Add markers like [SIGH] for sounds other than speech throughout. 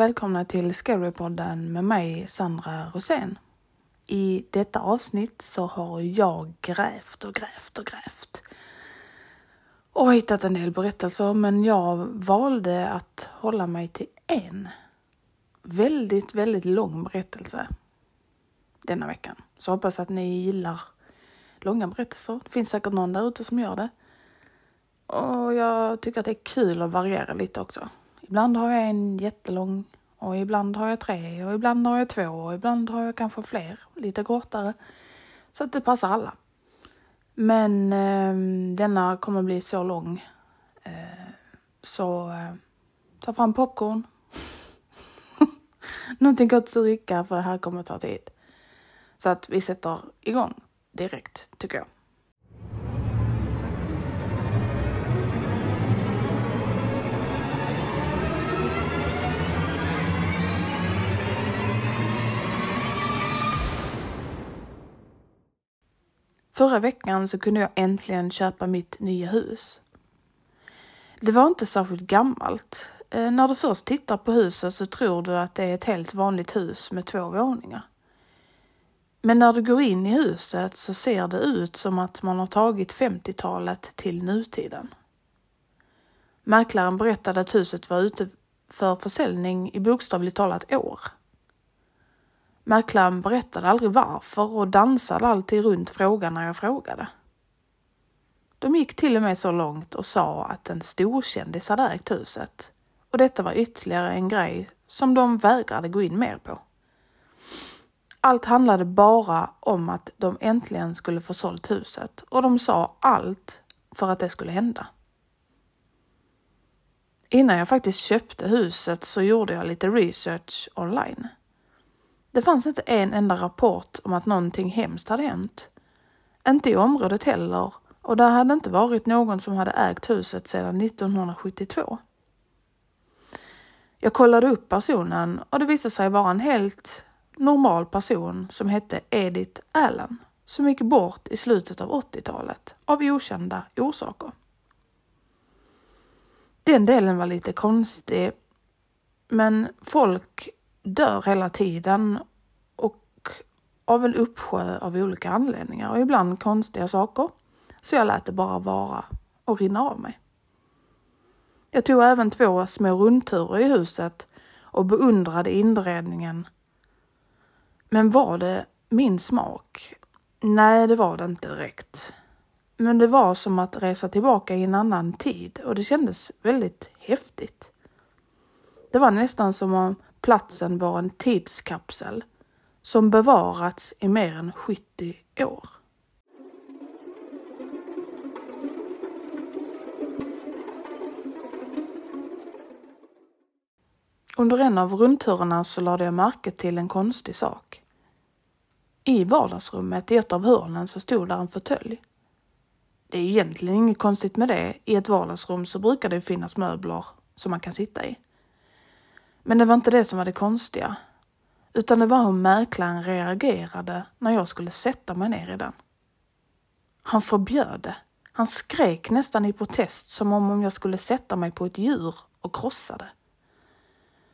Och välkomna till Scarypodden med mig Sandra Rosén. I detta avsnitt så har jag grävt och grävt och grävt och hittat en del berättelser men jag valde att hålla mig till en väldigt, väldigt lång berättelse denna veckan. Så hoppas att ni gillar långa berättelser. Det finns säkert någon där ute som gör det. Och jag tycker att det är kul att variera lite också. Ibland har jag en jättelång och ibland har jag tre och ibland har jag två och ibland har jag kanske fler, lite kortare. Så att det passar alla. Men eh, denna kommer bli så lång. Eh, så eh, ta fram popcorn. [LAUGHS] Någonting gott att dricka för det här kommer ta tid. Så att vi sätter igång direkt tycker jag. Förra veckan så kunde jag äntligen köpa mitt nya hus. Det var inte särskilt gammalt. Eh, när du först tittar på huset så tror du att det är ett helt vanligt hus med två våningar. Men när du går in i huset så ser det ut som att man har tagit 50-talet till nutiden. Mäklaren berättade att huset var ute för försäljning i bokstavligt talat år. Mäklaren berättade aldrig varför och dansade alltid runt frågan när jag frågade. De gick till och med så långt och sa att en storkändis hade ägt huset och detta var ytterligare en grej som de vägrade gå in mer på. Allt handlade bara om att de äntligen skulle få sålt huset och de sa allt för att det skulle hända. Innan jag faktiskt köpte huset så gjorde jag lite research online. Det fanns inte en enda rapport om att någonting hemskt hade hänt. Inte i området heller och där hade inte varit någon som hade ägt huset sedan 1972. Jag kollade upp personen och det visade sig vara en helt normal person som hette Edith Allen som gick bort i slutet av 80-talet av okända orsaker. Den delen var lite konstig, men folk dör hela tiden och av en uppsjö av olika anledningar och ibland konstiga saker. Så jag lät det bara vara och rinna av mig. Jag tog även två små rundturer i huset och beundrade inredningen. Men var det min smak? Nej, det var det inte direkt. Men det var som att resa tillbaka i en annan tid och det kändes väldigt häftigt. Det var nästan som om platsen var en tidskapsel som bevarats i mer än 70 år. Under en av rundturerna så lade jag märke till en konstig sak. I vardagsrummet i ett av hörnen så stod där en fåtölj. Det är egentligen inget konstigt med det. I ett vardagsrum så brukar det finnas möbler som man kan sitta i. Men det var inte det som var det konstiga, utan det var hur mäklaren reagerade när jag skulle sätta mig ner i den. Han förbjöd det. Han skrek nästan i protest som om jag skulle sätta mig på ett djur och krossa det.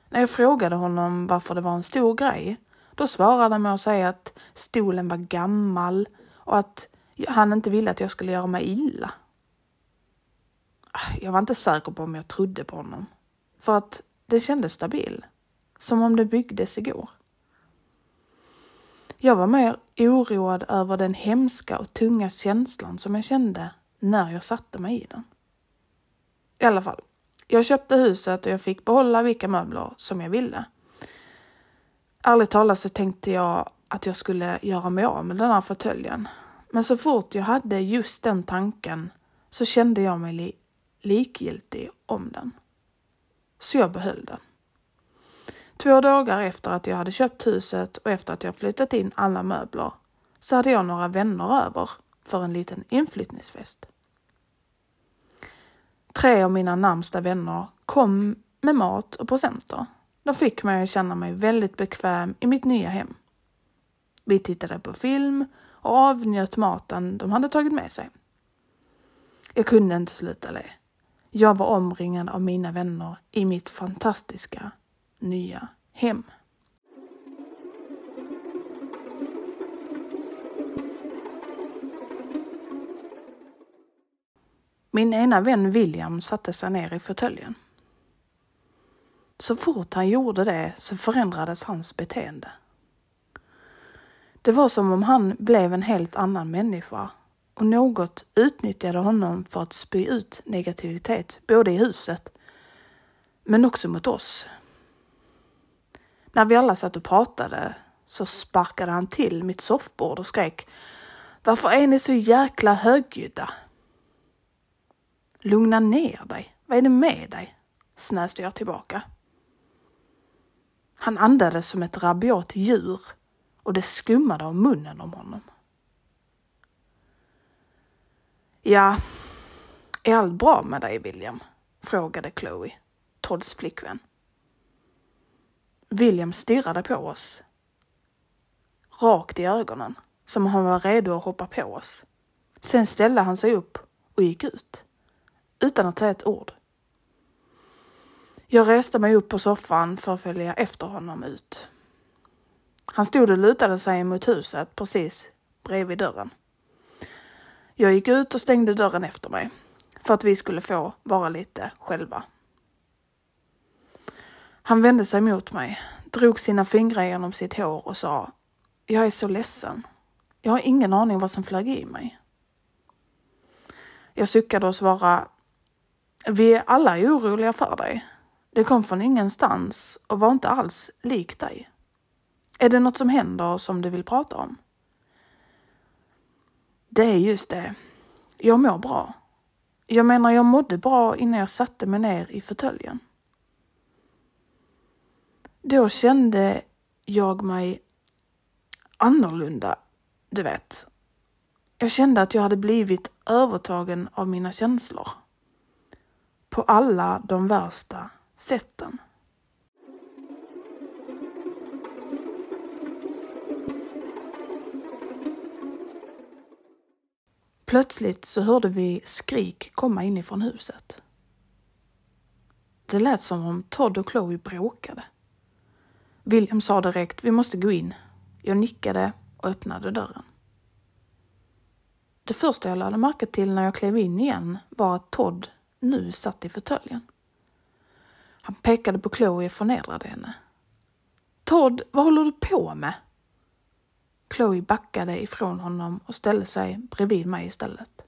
När jag frågade honom varför det var en stor grej, då svarade han med att säga att stolen var gammal och att han inte ville att jag skulle göra mig illa. Jag var inte säker på om jag trodde på honom. För att det kändes stabil. Som om det byggdes igår. Jag var mer oroad över den hemska och tunga känslan som jag kände när jag satte mig i den. I alla fall, jag köpte huset och jag fick behålla vilka möbler som jag ville. Ärligt talat så tänkte jag att jag skulle göra mig av med den här fåtöljen. Men så fort jag hade just den tanken så kände jag mig li likgiltig om den. Så jag behöll den. Två dagar efter att jag hade köpt huset och efter att jag flyttat in alla möbler så hade jag några vänner över för en liten inflyttningsfest. Tre av mina närmsta vänner kom med mat och presenter. De fick mig att känna mig väldigt bekväm i mitt nya hem. Vi tittade på film och avnjöt maten de hade tagit med sig. Jag kunde inte sluta le. Jag var omringad av mina vänner i mitt fantastiska nya hem. Min ena vän William satte sig ner i fåtöljen. Så fort han gjorde det så förändrades hans beteende. Det var som om han blev en helt annan människa och något utnyttjade honom för att spy ut negativitet både i huset men också mot oss. När vi alla satt och pratade så sparkade han till mitt soffbord och skrek Varför är ni så jäkla högljudda? Lugna ner dig. Vad är det med dig? snäste jag tillbaka. Han andades som ett rabiat djur och det skummade av munnen om honom. Ja, är allt bra med dig William? frågade Chloe, Todds flickvän. William stirrade på oss. Rakt i ögonen, som om han var redo att hoppa på oss. Sen ställde han sig upp och gick ut. Utan att säga ett ord. Jag reste mig upp på soffan för att följa efter honom ut. Han stod och lutade sig mot huset precis bredvid dörren. Jag gick ut och stängde dörren efter mig för att vi skulle få vara lite själva. Han vände sig mot mig, drog sina fingrar genom sitt hår och sa Jag är så ledsen. Jag har ingen aning vad som flög i mig. Jag suckade och svarade Vi är alla oroliga för dig. Det kom från ingenstans och var inte alls lik dig. Är det något som händer som du vill prata om? Det är just det. Jag mår bra. Jag menar, jag mådde bra innan jag satte mig ner i fåtöljen. Då kände jag mig annorlunda, du vet. Jag kände att jag hade blivit övertagen av mina känslor. På alla de värsta sätten. Plötsligt så hörde vi skrik komma inifrån huset. Det lät som om Todd och Chloe bråkade. William sa direkt, vi måste gå in. Jag nickade och öppnade dörren. Det första jag lade märke till när jag klev in igen var att Todd nu satt i fåtöljen. Han pekade på Chloe och förnedrade henne. Todd, vad håller du på med? Chloe backade ifrån honom och ställde sig bredvid mig istället.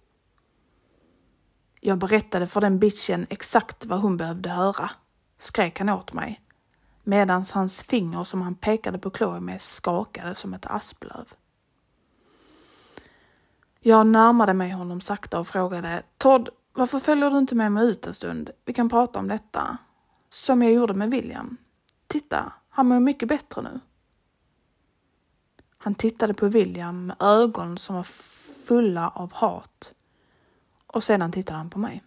Jag berättade för den bitchen exakt vad hon behövde höra, skrek han åt mig, medan hans finger som han pekade på Chloe med skakade som ett asplöv. Jag närmade mig honom sakta och frågade Todd, varför följer du inte med mig ut en stund? Vi kan prata om detta. Som jag gjorde med William. Titta, han mår mycket bättre nu. Han tittade på William med ögon som var fulla av hat. Och sedan tittade han på mig.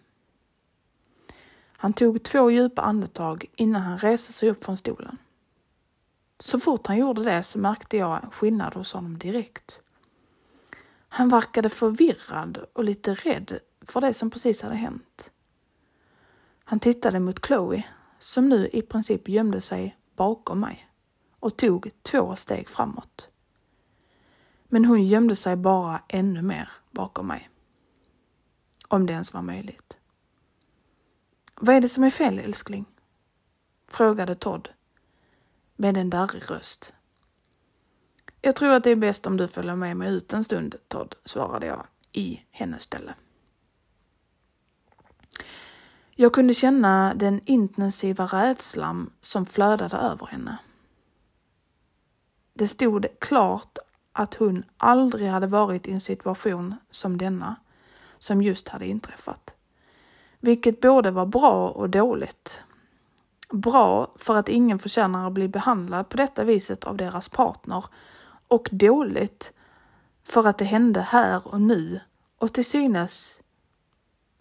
Han tog två djupa andetag innan han reste sig upp från stolen. Så fort han gjorde det så märkte jag en skillnad hos honom direkt. Han verkade förvirrad och lite rädd för det som precis hade hänt. Han tittade mot Chloe som nu i princip gömde sig bakom mig och tog två steg framåt. Men hon gömde sig bara ännu mer bakom mig. Om det ens var möjligt. Vad är det som är fel älskling? Frågade Todd med en darrig röst. Jag tror att det är bäst om du följer med mig ut en stund, Todd, svarade jag i hennes ställe. Jag kunde känna den intensiva rädslan som flödade över henne. Det stod klart att hon aldrig hade varit i en situation som denna, som just hade inträffat. Vilket både var bra och dåligt. Bra för att ingen förtjänar att bli behandlad på detta viset av deras partner och dåligt för att det hände här och nu och till synes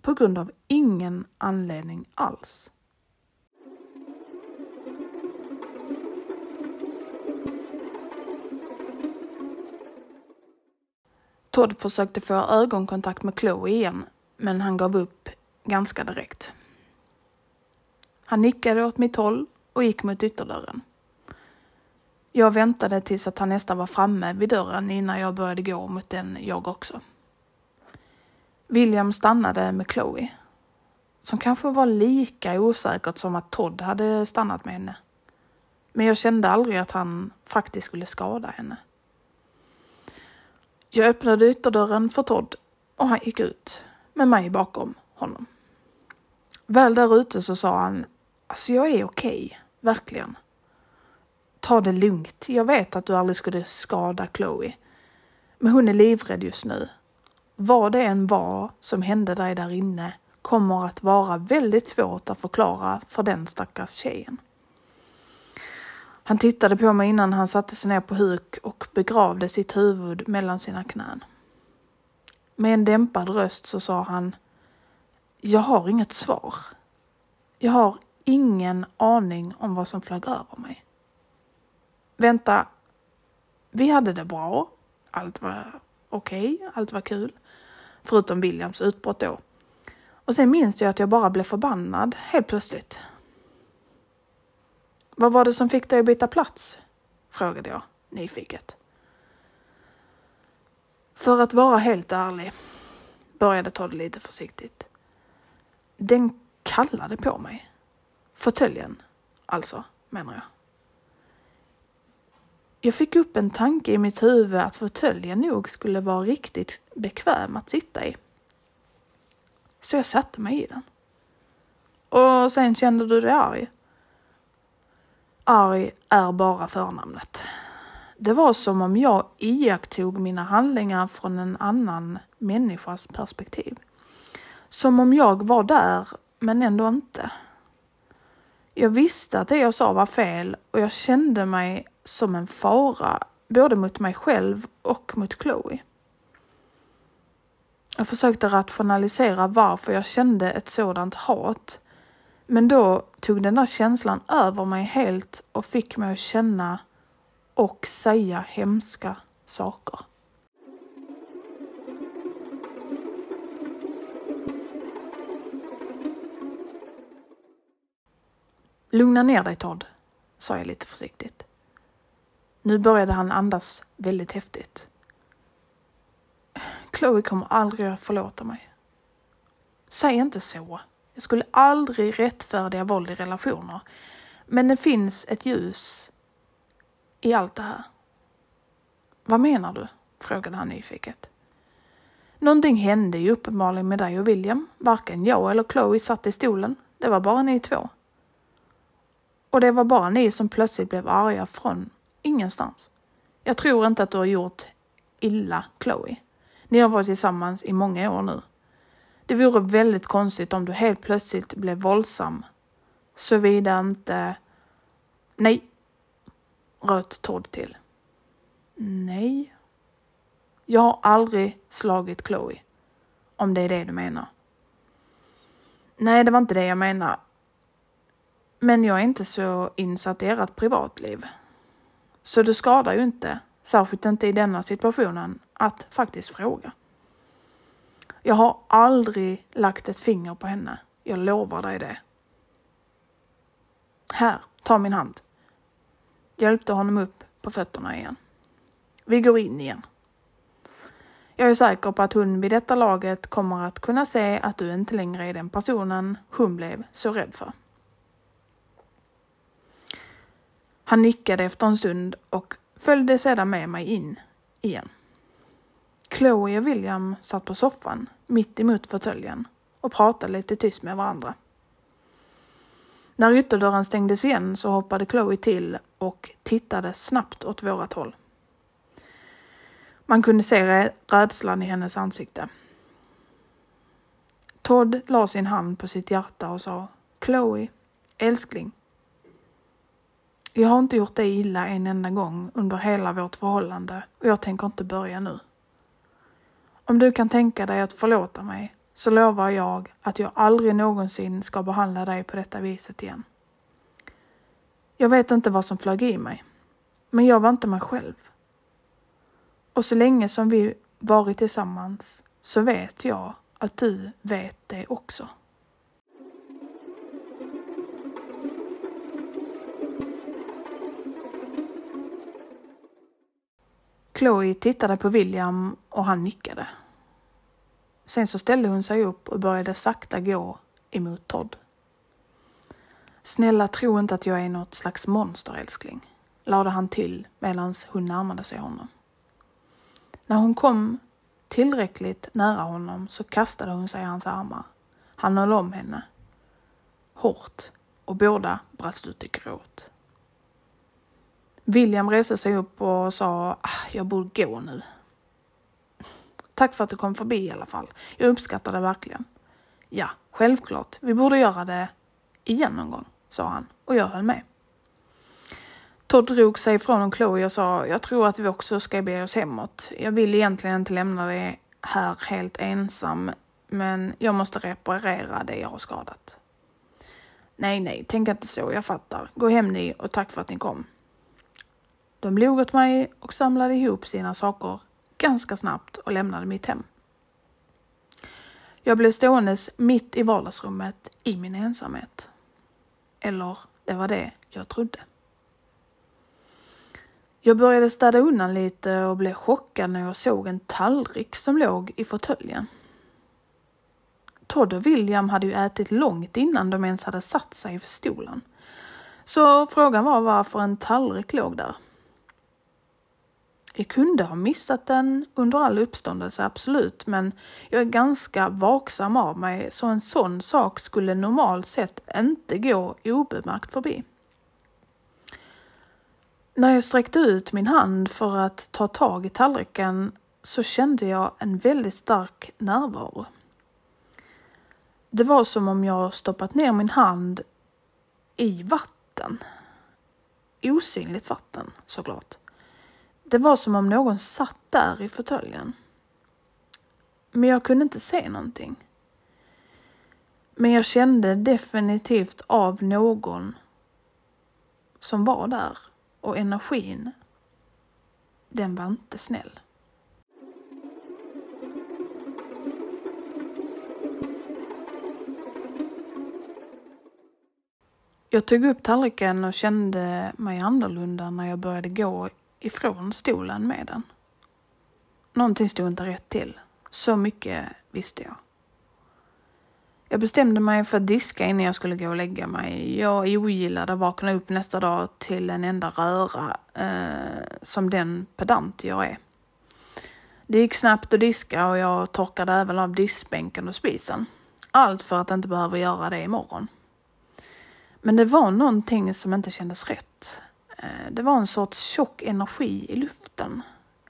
på grund av ingen anledning alls. Todd försökte få ögonkontakt med Chloe igen, men han gav upp ganska direkt. Han nickade åt mitt håll och gick mot ytterdörren. Jag väntade tills att han nästan var framme vid dörren innan jag började gå mot den jag också. William stannade med Chloe, som kanske var lika osäkert som att Todd hade stannat med henne. Men jag kände aldrig att han faktiskt skulle skada henne. Jag öppnade ytterdörren för Todd och han gick ut med mig bakom honom. Väl där ute så sa han, alltså jag är okej, okay, verkligen. Ta det lugnt, jag vet att du aldrig skulle skada Chloe. Men hon är livrädd just nu. Vad det än var som hände dig där inne kommer att vara väldigt svårt att förklara för den stackars tjejen. Han tittade på mig innan han satte sig ner på huk och begravde sitt huvud mellan sina knän. Med en dämpad röst så sa han Jag har inget svar. Jag har ingen aning om vad som flög över mig. Vänta, vi hade det bra. Allt var okej, okay, allt var kul. Förutom Williams utbrott då. Och sen minns jag att jag bara blev förbannad helt plötsligt. Vad var det som fick dig att byta plats? frågade jag nyfiket. För att vara helt ärlig, började Todd lite försiktigt. Den kallade på mig. Fåtöljen, alltså, menar jag. Jag fick upp en tanke i mitt huvud att fåtöljen nog skulle vara riktigt bekväm att sitta i. Så jag satte mig i den. Och sen kände du dig arg? Arg är bara förnamnet. Det var som om jag iakttog mina handlingar från en annan människas perspektiv. Som om jag var där, men ändå inte. Jag visste att det jag sa var fel och jag kände mig som en fara, både mot mig själv och mot Chloe. Jag försökte rationalisera varför jag kände ett sådant hat men då tog den där känslan över mig helt och fick mig att känna och säga hemska saker. Lugna ner dig Todd, sa jag lite försiktigt. Nu började han andas väldigt häftigt. Chloe kommer aldrig att förlåta mig. Säg inte så, jag skulle aldrig rättfärdiga våld i relationer. Men det finns ett ljus i allt det här. Vad menar du? frågade han nyfiket. Någonting hände ju uppenbarligen med dig och William. Varken jag eller Chloe satt i stolen. Det var bara ni två. Och det var bara ni som plötsligt blev arga från ingenstans. Jag tror inte att du har gjort illa Chloe. Ni har varit tillsammans i många år nu. Det vore väldigt konstigt om du helt plötsligt blev våldsam. Såvida inte... Nej, röt Todd till. Nej. Jag har aldrig slagit Chloe. Om det är det du menar. Nej, det var inte det jag menar. Men jag är inte så insatt i ert privatliv. Så det skadar ju inte, särskilt inte i denna situationen, att faktiskt fråga. Jag har aldrig lagt ett finger på henne. Jag lovar dig det. Här, ta min hand. Hjälpte honom upp på fötterna igen. Vi går in igen. Jag är säker på att hon vid detta laget kommer att kunna se att du inte längre är den personen hon blev så rädd för. Han nickade efter en stund och följde sedan med mig in igen. Chloe och William satt på soffan mitt emot fåtöljen och pratade lite tyst med varandra. När ytterdörren stängdes igen så hoppade Chloe till och tittade snabbt åt vårat håll. Man kunde se rädslan i hennes ansikte. Todd la sin hand på sitt hjärta och sa Chloe, älskling. Jag har inte gjort dig illa en enda gång under hela vårt förhållande och jag tänker inte börja nu. Om du kan tänka dig att förlåta mig så lovar jag att jag aldrig någonsin ska behandla dig på detta viset igen. Jag vet inte vad som flög i mig, men jag var inte mig själv. Och så länge som vi varit tillsammans så vet jag att du vet det också. Chloe tittade på William och han nickade. Sen så ställde hon sig upp och började sakta gå emot Todd. Snälla tro inte att jag är något slags monster älskling, lade han till medan hon närmade sig honom. När hon kom tillräckligt nära honom så kastade hon sig i hans armar. Han höll om henne. Hårt och båda brast ut i gråt. William reste sig upp och sa, ah, jag borde gå nu. Tack för att du kom förbi i alla fall. Jag uppskattar det verkligen. Ja, självklart. Vi borde göra det igen någon gång, sa han och jag höll med. Todd drog sig ifrån Chloe och sa, jag tror att vi också ska be oss hemåt. Jag vill egentligen inte lämna dig här helt ensam, men jag måste reparera det jag har skadat. Nej, nej, tänk inte så, jag fattar. Gå hem ni och tack för att ni kom. De log åt mig och samlade ihop sina saker ganska snabbt och lämnade mitt hem. Jag blev ståendes mitt i vardagsrummet i min ensamhet. Eller det var det jag trodde. Jag började städa undan lite och blev chockad när jag såg en tallrik som låg i fåtöljen. Todd och William hade ju ätit långt innan de ens hade satt sig i stolen. Så frågan var varför en tallrik låg där. Jag kunde ha missat den under all uppståndelse, absolut, men jag är ganska vaksam av mig så en sån sak skulle normalt sett inte gå obemärkt förbi. När jag sträckte ut min hand för att ta tag i tallriken så kände jag en väldigt stark närvaro. Det var som om jag stoppat ner min hand i vatten. Osynligt vatten såklart. Det var som om någon satt där i fåtöljen. Men jag kunde inte se någonting. Men jag kände definitivt av någon som var där och energin, den var inte snäll. Jag tog upp tallriken och kände mig annorlunda när jag började gå ifrån stolen med den. Någonting stod inte rätt till. Så mycket visste jag. Jag bestämde mig för att diska innan jag skulle gå och lägga mig. Jag ogillade att vakna upp nästa dag till en enda röra eh, som den pedant jag är. Det gick snabbt att diska och jag torkade även av diskbänken och spisen. Allt för att inte behöva göra det imorgon. Men det var någonting som inte kändes rätt. Eh, det var en sorts tjock energi i luften.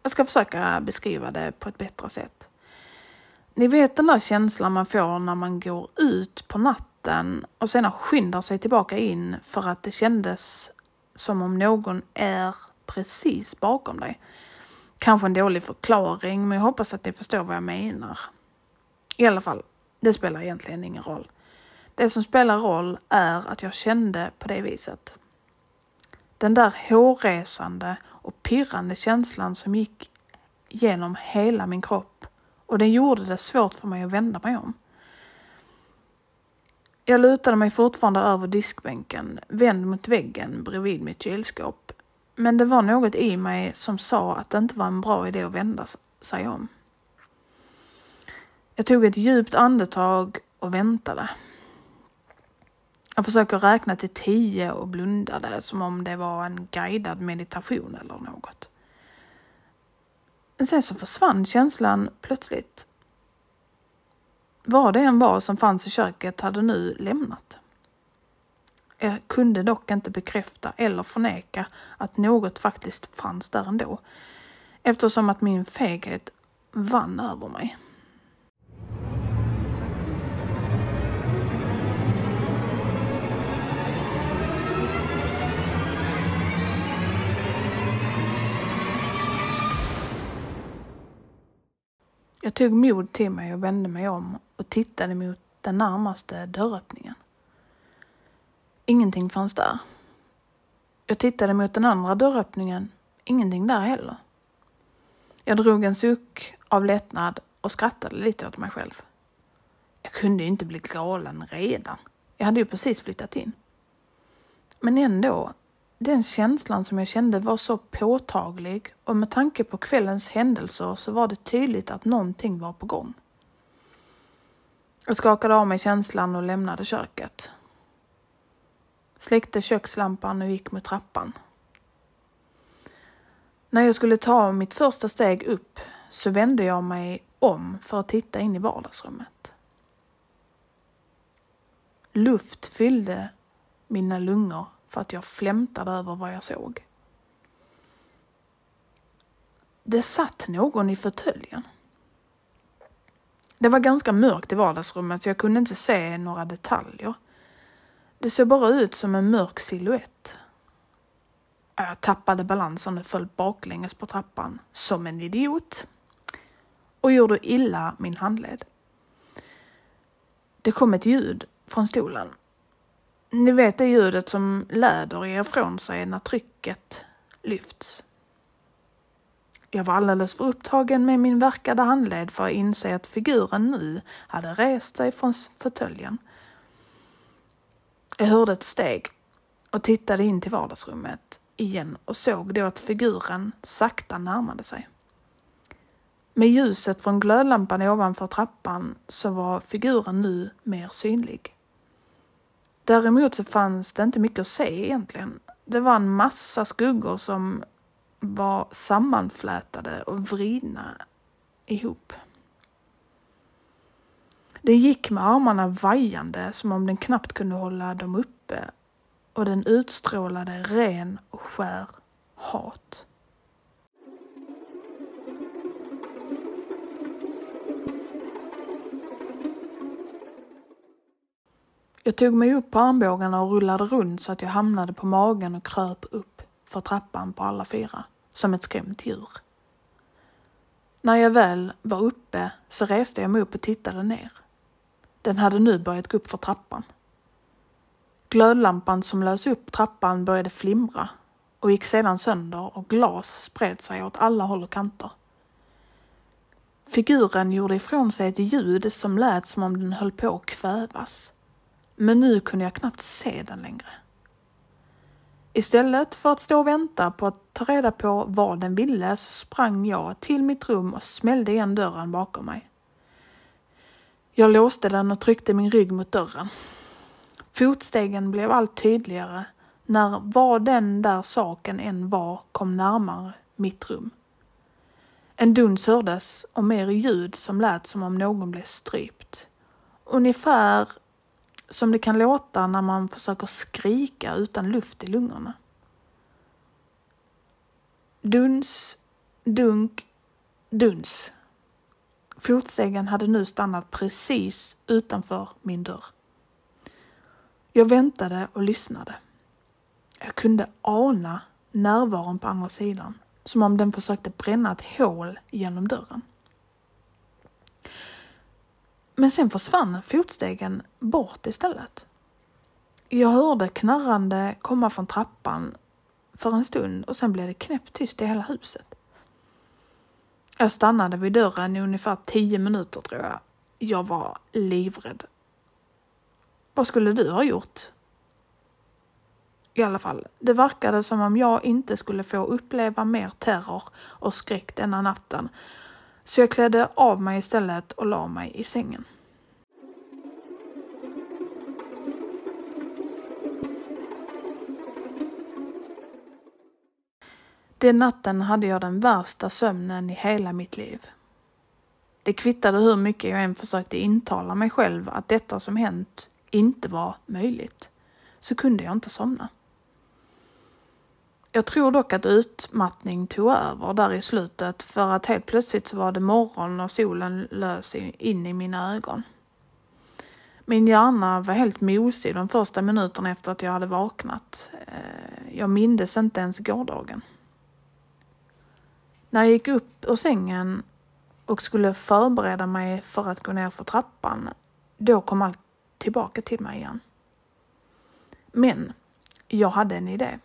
Jag ska försöka beskriva det på ett bättre sätt. Ni vet den där känslan man får när man går ut på natten och sedan skyndar sig tillbaka in för att det kändes som om någon är precis bakom dig. Kanske en dålig förklaring, men jag hoppas att ni förstår vad jag menar. I alla fall, det spelar egentligen ingen roll. Det som spelar roll är att jag kände på det viset. Den där hårresande och pirrande känslan som gick genom hela min kropp och den gjorde det svårt för mig att vända mig om. Jag lutade mig fortfarande över diskbänken, vänd mot väggen bredvid mitt kylskåp. Men det var något i mig som sa att det inte var en bra idé att vända sig om. Jag tog ett djupt andetag och väntade. Jag försöker räkna till tio och blundade som om det var en guidad meditation eller något. Men sen så försvann känslan plötsligt. Vad det än var som fanns i köket hade nu lämnat. Jag kunde dock inte bekräfta eller förneka att något faktiskt fanns där ändå eftersom att min feghet vann över mig. Jag tog mod till mig och vände mig om och tittade mot den närmaste dörröppningen. Ingenting fanns där. Jag tittade mot den andra dörröppningen. Ingenting där heller. Jag drog en suck av lättnad och skrattade lite åt mig själv. Jag kunde ju inte bli galen redan. Jag hade ju precis flyttat in. Men ändå, den känslan som jag kände var så påtaglig och med tanke på kvällens händelser så var det tydligt att någonting var på gång. Jag skakade av mig känslan och lämnade köket. Släckte kökslampan och gick mot trappan. När jag skulle ta mitt första steg upp så vände jag mig om för att titta in i vardagsrummet. Luft fyllde mina lungor för att jag flämtade över vad jag såg. Det satt någon i fåtöljen. Det var ganska mörkt i vardagsrummet så jag kunde inte se några detaljer. Det såg bara ut som en mörk siluett. Jag tappade balansen och föll baklänges på trappan som en idiot och gjorde illa min handled. Det kom ett ljud från stolen. Ni vet det ljudet som läder ger ifrån sig när trycket lyfts. Jag var alldeles för upptagen med min verkade handled för att inse att figuren nu hade rest sig från fåtöljen. Jag hörde ett steg och tittade in till vardagsrummet igen och såg då att figuren sakta närmade sig. Med ljuset från glödlampan ovanför trappan så var figuren nu mer synlig. Däremot så fanns det inte mycket att se egentligen. Det var en massa skuggor som var sammanflätade och vridna ihop. Det gick med armarna vajande som om den knappt kunde hålla dem uppe och den utstrålade ren och skär hat. Jag tog mig upp på armbågarna och rullade runt så att jag hamnade på magen och kröp upp för trappan på alla fyra, som ett skrämt djur. När jag väl var uppe så reste jag mig upp och tittade ner. Den hade nu börjat gå upp för trappan. Glödlampan som lös upp trappan började flimra och gick sedan sönder och glas spred sig åt alla håll och kanter. Figuren gjorde ifrån sig ett ljud som lät som om den höll på att kvävas. Men nu kunde jag knappt se den längre. Istället för att stå och vänta på att ta reda på vad den ville så sprang jag till mitt rum och smällde igen dörren bakom mig. Jag låste den och tryckte min rygg mot dörren. Fotstegen blev allt tydligare när vad den där saken än var kom närmare mitt rum. En duns hördes och mer ljud som lät som om någon blev strypt. Ungefär som det kan låta när man försöker skrika utan luft i lungorna. Duns, dunk, duns. Fotstegen hade nu stannat precis utanför min dörr. Jag väntade och lyssnade. Jag kunde ana närvaron på andra sidan, som om den försökte bränna ett hål genom dörren. Men sen försvann fotstegen bort istället. Jag hörde knarrande komma från trappan för en stund och sen blev det knäpptyst i hela huset. Jag stannade vid dörren i ungefär tio minuter tror jag. Jag var livrädd. Vad skulle du ha gjort? I alla fall, det verkade som om jag inte skulle få uppleva mer terror och skräck denna natten så jag klädde av mig istället och la mig i sängen. Den natten hade jag den värsta sömnen i hela mitt liv. Det kvittade hur mycket jag än försökte intala mig själv att detta som hänt inte var möjligt, så kunde jag inte somna. Jag tror dock att utmattning tog över där i slutet för att helt plötsligt så var det morgon och solen lös in i mina ögon. Min hjärna var helt mosig de första minuterna efter att jag hade vaknat. Eh, jag mindes inte ens gårdagen. När jag gick upp ur sängen och skulle förbereda mig för att gå ner för trappan, då kom allt tillbaka till mig igen. Men jag hade en idé.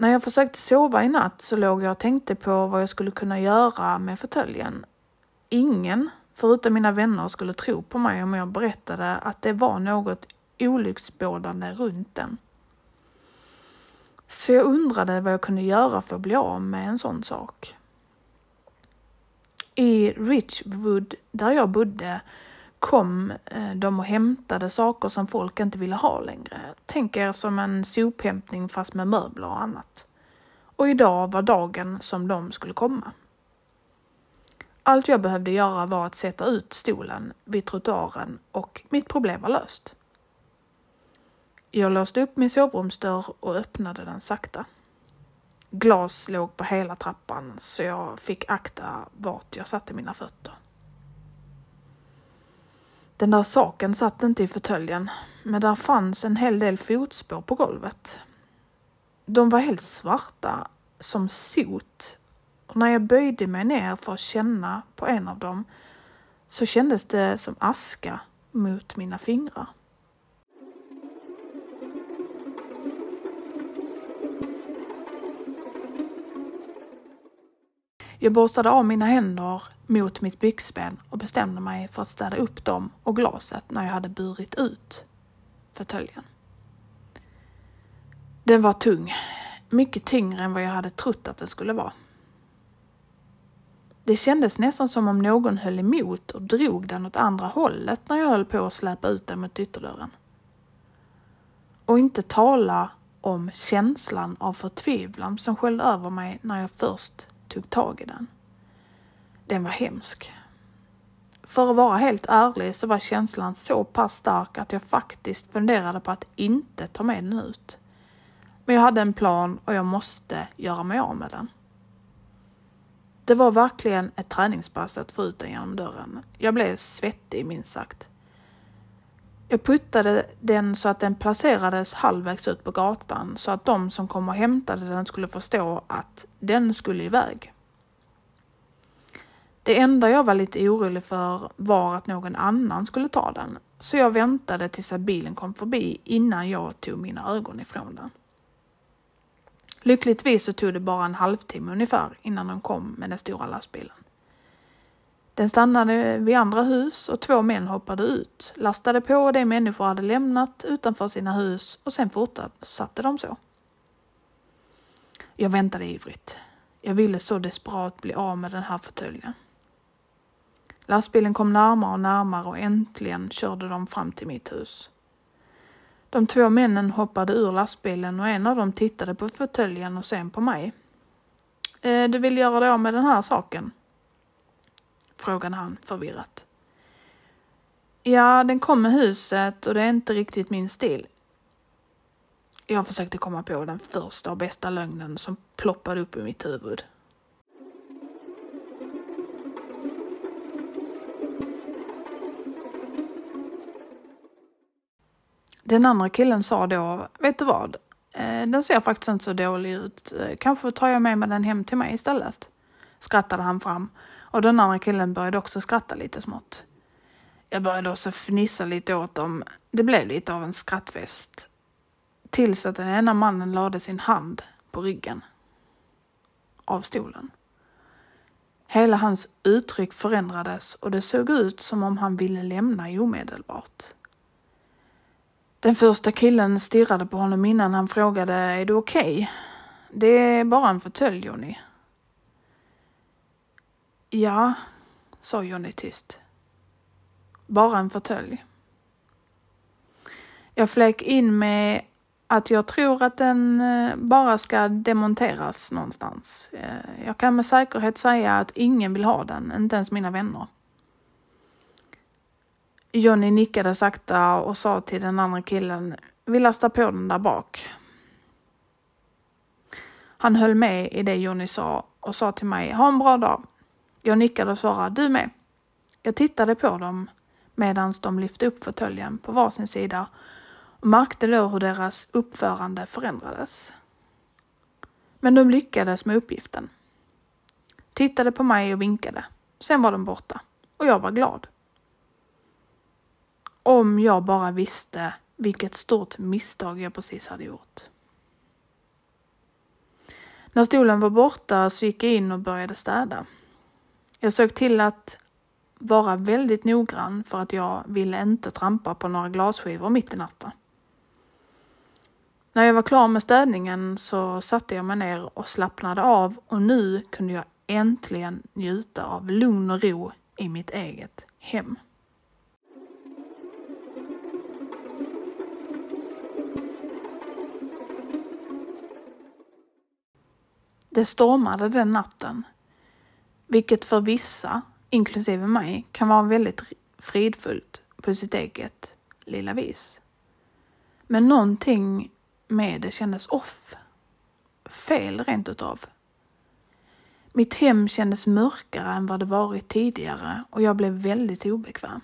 När jag försökte sova i natt så låg jag och tänkte på vad jag skulle kunna göra med fåtöljen. Ingen, förutom mina vänner, skulle tro på mig om jag berättade att det var något olycksbådande runt den. Så jag undrade vad jag kunde göra för att bli av med en sån sak. I Richwood, där jag bodde, kom eh, de och hämtade saker som folk inte ville ha längre. Tänk er som en sophämtning fast med möbler och annat. Och idag var dagen som de skulle komma. Allt jag behövde göra var att sätta ut stolen vid trottoaren och mitt problem var löst. Jag låste upp min sovrumsdörr och öppnade den sakta. Glas låg på hela trappan så jag fick akta vart jag satte mina fötter. Den där saken satt inte i fåtöljen, men där fanns en hel del fotspår på golvet. De var helt svarta, som sot, och när jag böjde mig ner för att känna på en av dem så kändes det som aska mot mina fingrar. Jag borstade av mina händer mot mitt byxben och bestämde mig för att städa upp dem och glaset när jag hade burit ut fåtöljen. Den var tung, mycket tyngre än vad jag hade trott att den skulle vara. Det kändes nästan som om någon höll emot och drog den åt andra hållet när jag höll på att släpa ut den mot ytterdörren. Och inte tala om känslan av förtvivlan som sköljde över mig när jag först tog tag i den. Den var hemsk. För att vara helt ärlig så var känslan så pass stark att jag faktiskt funderade på att inte ta med den ut. Men jag hade en plan och jag måste göra mig av med den. Det var verkligen ett träningspass att få ut den genom dörren. Jag blev svettig minst sagt. Jag puttade den så att den placerades halvvägs ut på gatan så att de som kom och hämtade den skulle förstå att den skulle iväg. Det enda jag var lite orolig för var att någon annan skulle ta den, så jag väntade tills att bilen kom förbi innan jag tog mina ögon ifrån den. Lyckligtvis så tog det bara en halvtimme ungefär innan de kom med den stora lastbilen. Den stannade vid andra hus och två män hoppade ut, lastade på det människor hade lämnat utanför sina hus och sen fortsatte de så. Jag väntade ivrigt. Jag ville så desperat bli av med den här fåtöljen. Lastbilen kom närmare och närmare och äntligen körde de fram till mitt hus. De två männen hoppade ur lastbilen och en av dem tittade på fåtöljen och sen på mig. Eh, du vill göra dig av med den här saken? Frågade han förvirrat. Ja, den kom med huset och det är inte riktigt min stil. Jag försökte komma på den första och bästa lögnen som ploppade upp i mitt huvud. Den andra killen sa då, vet du vad? Eh, den ser faktiskt inte så dålig ut. Eh, Kanske tar jag med mig den hem till mig istället. Skrattade han fram. Och den andra killen började också skratta lite smått. Jag började också fnissa lite åt dem. Det blev lite av en skrattfest. Tills att den ena mannen lade sin hand på ryggen av stolen. Hela hans uttryck förändrades och det såg ut som om han ville lämna omedelbart. Den första killen stirrade på honom innan han frågade, är du okej? Okay? Det är bara en fåtölj, Johnny. Ja, sa Johnny tyst. Bara en fåtölj. Jag flög in med att jag tror att den eh, bara ska demonteras någonstans. Eh, jag kan med säkerhet säga att ingen vill ha den, inte ens mina vänner. Johnny nickade sakta och sa till den andra killen, vi lastar på den där bak. Han höll med i det Johnny sa och sa till mig, ha en bra dag. Jag nickade och svarade, du med. Jag tittade på dem medan de lyfte upp fåtöljen på varsin sida och märkte då hur deras uppförande förändrades. Men de lyckades med uppgiften. Tittade på mig och vinkade. Sen var de borta och jag var glad. Om jag bara visste vilket stort misstag jag precis hade gjort. När stolen var borta så gick jag in och började städa. Jag såg till att vara väldigt noggrann för att jag ville inte trampa på några glasskivor mitt i natten. När jag var klar med städningen så satte jag mig ner och slappnade av och nu kunde jag äntligen njuta av lugn och ro i mitt eget hem. Det stormade den natten, vilket för vissa, inklusive mig, kan vara väldigt fridfullt på sitt eget lilla vis. Men någonting med det kändes off. Fel rent utav. Mitt hem kändes mörkare än vad det varit tidigare och jag blev väldigt obekväm.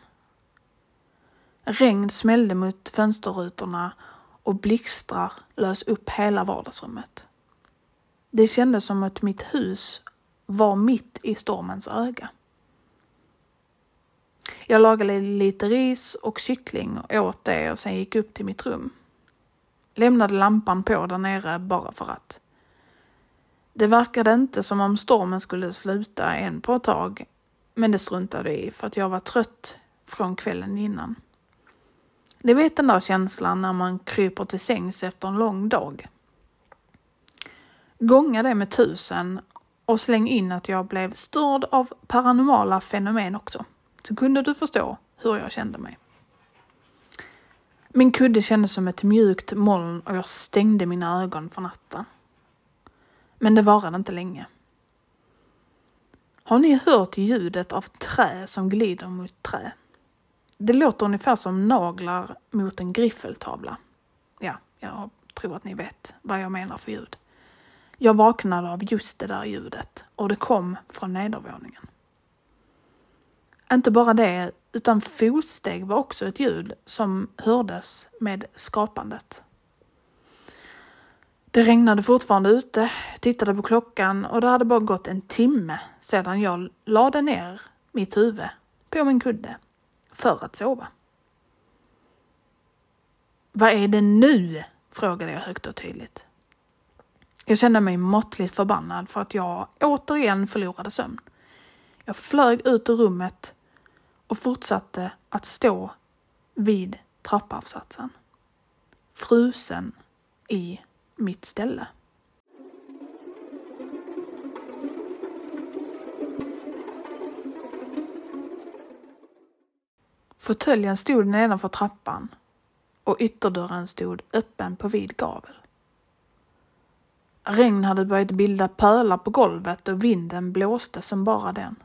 Regn smällde mot fönsterrutorna och blixtrar lös upp hela vardagsrummet. Det kändes som att mitt hus var mitt i stormens öga. Jag lagade lite ris och kyckling och åt det och sen gick upp till mitt rum. Lämnade lampan på där nere bara för att. Det verkade inte som om stormen skulle sluta än på ett tag, men det struntade i för att jag var trött från kvällen innan. Ni vet den där känslan när man kryper till sängs efter en lång dag. Gånga det med tusen och släng in att jag blev störd av paranormala fenomen också. Så kunde du förstå hur jag kände mig. Min kudde kändes som ett mjukt moln och jag stängde mina ögon för natten. Men det varade inte länge. Har ni hört ljudet av trä som glider mot trä? Det låter ungefär som naglar mot en griffeltavla. Ja, jag tror att ni vet vad jag menar för ljud. Jag vaknade av just det där ljudet och det kom från nedervåningen. Inte bara det, utan fotsteg var också ett ljud som hördes med skapandet. Det regnade fortfarande ute, jag tittade på klockan och det hade bara gått en timme sedan jag lade ner mitt huvud på min kudde för att sova. Vad är det nu? frågade jag högt och tydligt. Jag kände mig måttligt förbannad för att jag återigen förlorade sömn. Jag flög ut ur rummet och fortsatte att stå vid trappavsatsen. Frusen i mitt ställe. Fåtöljen stod nedanför trappan och ytterdörren stod öppen på vid gavel. Regn hade börjat bilda pölar på golvet och vinden blåste som bara den.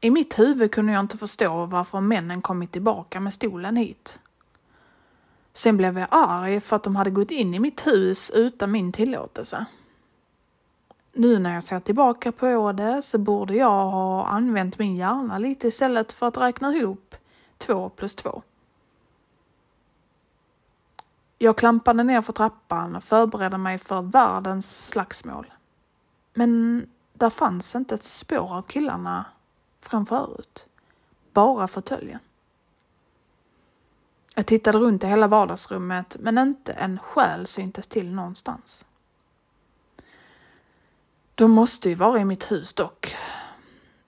I mitt huvud kunde jag inte förstå varför männen kommit tillbaka med stolen hit. Sen blev jag arg för att de hade gått in i mitt hus utan min tillåtelse. Nu när jag ser tillbaka på det så borde jag ha använt min hjärna lite istället för att räkna ihop två plus två. Jag klampade ner för trappan och förberedde mig för världens slagsmål. Men där fanns inte ett spår av killarna från förut. Bara fåtöljen. Jag tittade runt i hela vardagsrummet men inte en själ syntes till någonstans. De måste ju vara i mitt hus dock.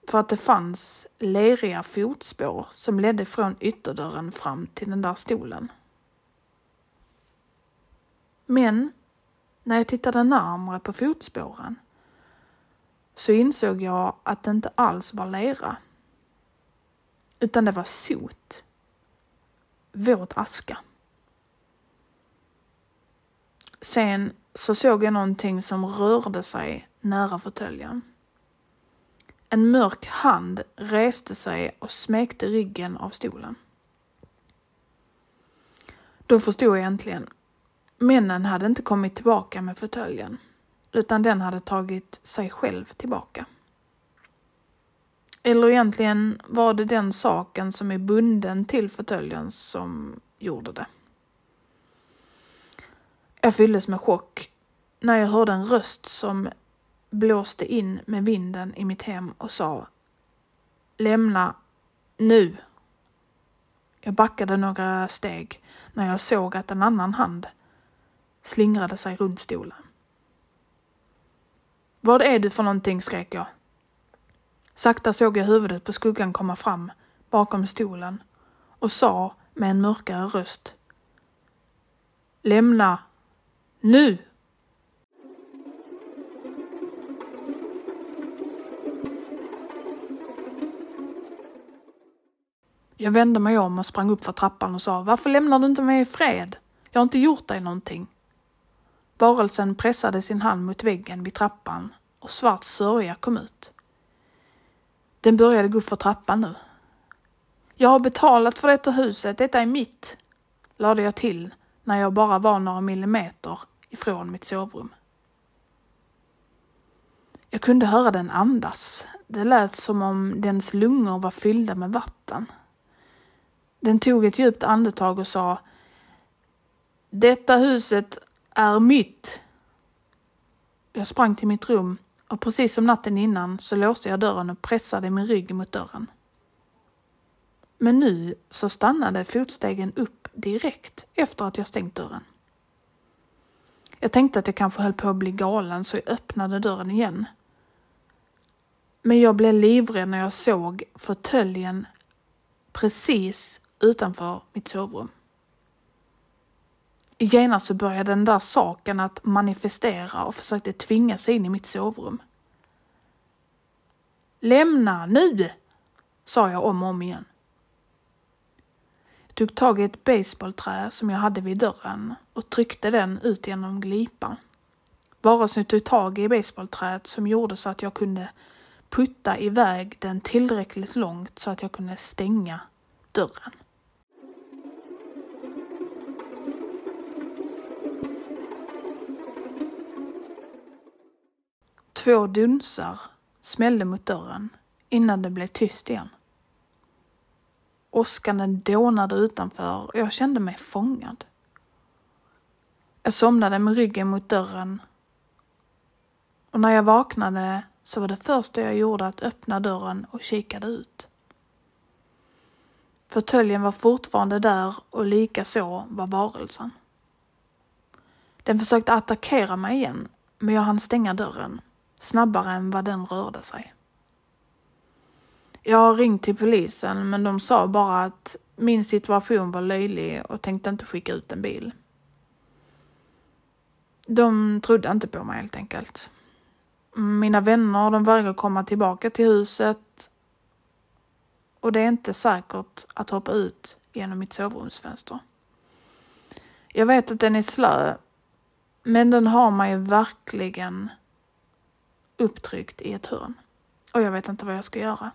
För att det fanns leriga fotspår som ledde från ytterdörren fram till den där stolen. Men när jag tittade närmare på fotspåren så insåg jag att det inte alls var lera. Utan det var sot. Våt aska. Sen så såg jag någonting som rörde sig nära fåtöljen. En mörk hand reste sig och smekte ryggen av stolen. Då förstod jag äntligen Männen hade inte kommit tillbaka med fåtöljen, utan den hade tagit sig själv tillbaka. Eller egentligen var det den saken som är bunden till fåtöljen som gjorde det. Jag fylldes med chock när jag hörde en röst som blåste in med vinden i mitt hem och sa Lämna nu. Jag backade några steg när jag såg att en annan hand slingrade sig runt stolen. Vad är du för någonting? skrek jag. Sakta såg jag huvudet på skuggan komma fram bakom stolen och sa med en mörkare röst. Lämna nu! Jag vände mig om och sprang upp för trappan och sa Varför lämnar du inte mig i fred? Jag har inte gjort dig någonting. Varelsen pressade sin hand mot väggen vid trappan och svart sörja kom ut. Den började gå upp för trappan nu. Jag har betalat för detta huset, detta är mitt, lade jag till när jag bara var några millimeter ifrån mitt sovrum. Jag kunde höra den andas. Det lät som om dens lungor var fyllda med vatten. Den tog ett djupt andetag och sa Detta huset är mitt. Jag sprang till mitt rum och precis som natten innan så låste jag dörren och pressade min rygg mot dörren. Men nu så stannade fotstegen upp direkt efter att jag stängt dörren. Jag tänkte att jag kanske höll på att bli galen så jag öppnade dörren igen. Men jag blev livrädd när jag såg fåtöljen precis utanför mitt sovrum. Genast så började den där saken att manifestera och försökte tvinga sig in i mitt sovrum. Lämna nu! sa jag om och om igen. Jag tog tag i ett baseballträ som jag hade vid dörren och tryckte den ut genom glipan. Varelsen tog tag i baseballträet som gjorde så att jag kunde putta iväg den tillräckligt långt så att jag kunde stänga dörren. Två dunsar smällde mot dörren innan det blev tyst igen. Åskan dånade utanför och jag kände mig fångad. Jag somnade med ryggen mot dörren och när jag vaknade så var det första jag gjorde att öppna dörren och kikade ut. Fåtöljen var fortfarande där och likaså var varelsen. Den försökte attackera mig igen, men jag hann stänga dörren snabbare än vad den rörde sig. Jag har ringt till polisen men de sa bara att min situation var löjlig och tänkte inte skicka ut en bil. De trodde inte på mig helt enkelt. Mina vänner de vägrar komma tillbaka till huset och det är inte säkert att hoppa ut genom mitt sovrumsfönster. Jag vet att den är slö, men den har mig verkligen upptryckt i ett hörn. Och jag vet inte vad jag ska göra.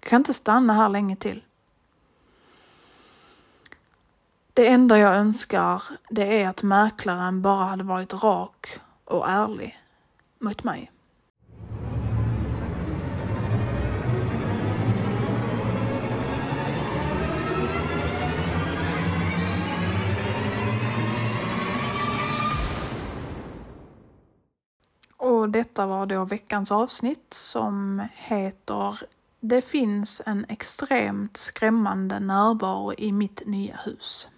Jag kan inte stanna här länge till. Det enda jag önskar det är att mäklaren bara hade varit rak och ärlig mot mig. Och detta var då veckans avsnitt som heter Det finns en extremt skrämmande närvaro i mitt nya hus.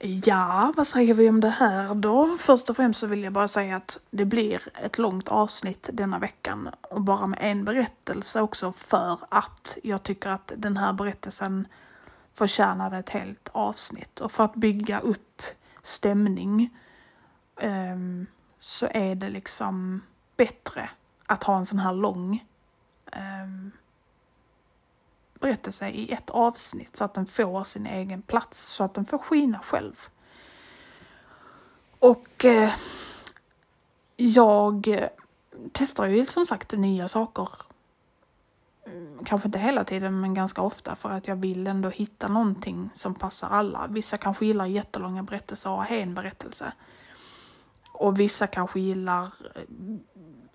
Ja, vad säger vi om det här då? Först och främst så vill jag bara säga att det blir ett långt avsnitt denna veckan och bara med en berättelse också för att jag tycker att den här berättelsen förtjänade ett helt avsnitt och för att bygga upp stämning um, så är det liksom bättre att ha en sån här lång um, berättelse i ett avsnitt så att den får sin egen plats, så att den får skina själv. Och eh, jag testar ju som sagt nya saker. Mm, kanske inte hela tiden, men ganska ofta för att jag vill ändå hitta någonting som passar alla. Vissa kanske gillar jättelånga berättelser och ha en berättelse. Och vissa kanske gillar eh,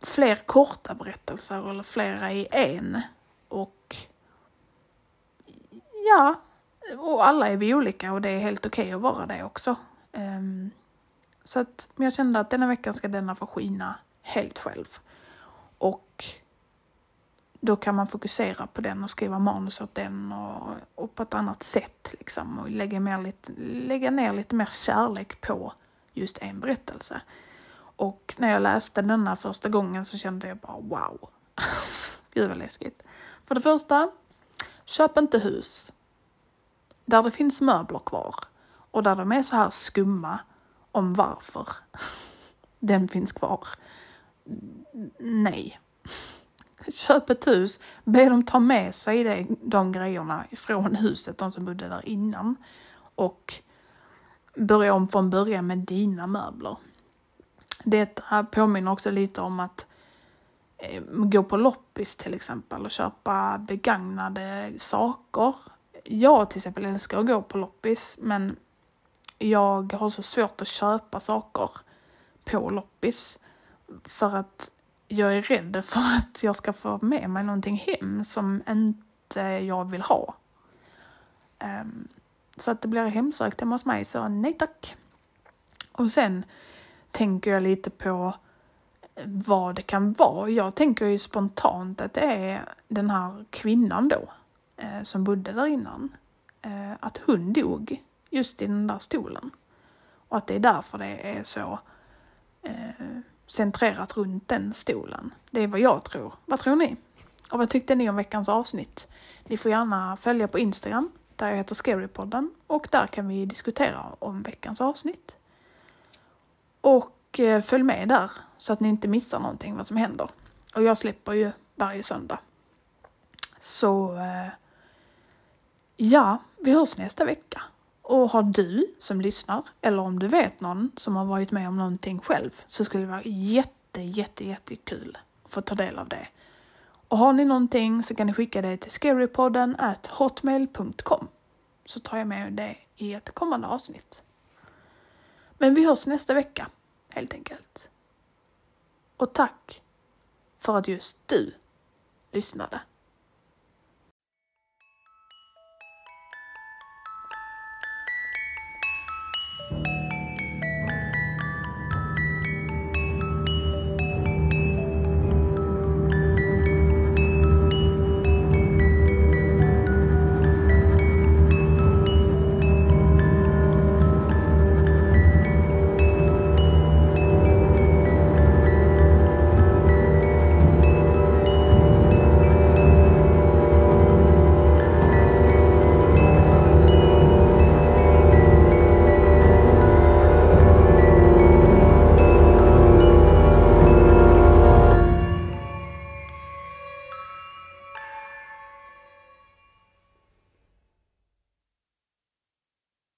fler korta berättelser eller flera i en. Och ja, och alla är vi olika och det är helt okej okay att vara det också. Um, så att jag kände att denna veckan ska denna få skina helt själv. Och då kan man fokusera på den och skriva manus åt den och, och på ett annat sätt liksom och lägga, mer lite, lägga ner lite mer kärlek på just en berättelse. Och när jag läste denna första gången så kände jag bara wow. [LAUGHS] Gud vad läskigt. För det första, köp inte hus. där det finns möbler kvar och där de är så här skumma om varför [LAUGHS] den finns kvar. Nej. [LAUGHS] Köp ett hus, be dem ta med sig det, de grejerna från huset, de som bodde där innan. Och börja om från början med dina möbler. Det påminner också lite om att eh, gå på loppis till exempel och köpa begagnade saker. Jag till exempel älskar att gå på loppis men jag har så svårt att köpa saker på loppis för att jag är rädd för att jag ska få med mig någonting hem som inte jag vill ha. Ehm, så att det blir hemsökt hemma hos mig, så nej tack. Och sen tänker jag lite på vad det kan vara. Jag tänker ju spontant att det är den här kvinnan då eh, som bodde där innan. Eh, att hon dog just i den där stolen. Och att det är därför det är så eh, centrerat runt den stolen. Det är vad jag tror. Vad tror ni? Och vad tyckte ni om veckans avsnitt? Ni får gärna följa på Instagram där jag heter Scarypodden och där kan vi diskutera om veckans avsnitt. Och eh, följ med där så att ni inte missar någonting vad som händer. Och jag släpper ju varje söndag. Så eh, ja, vi hörs nästa vecka. Och har du som lyssnar, eller om du vet någon som har varit med om någonting själv, så skulle det vara jätte, jätte, jättekul att få ta del av det. Och har ni någonting så kan ni skicka det till scarypodden at hotmail.com så tar jag med det i ett kommande avsnitt. Men vi hörs nästa vecka, helt enkelt. Och tack för att just du lyssnade.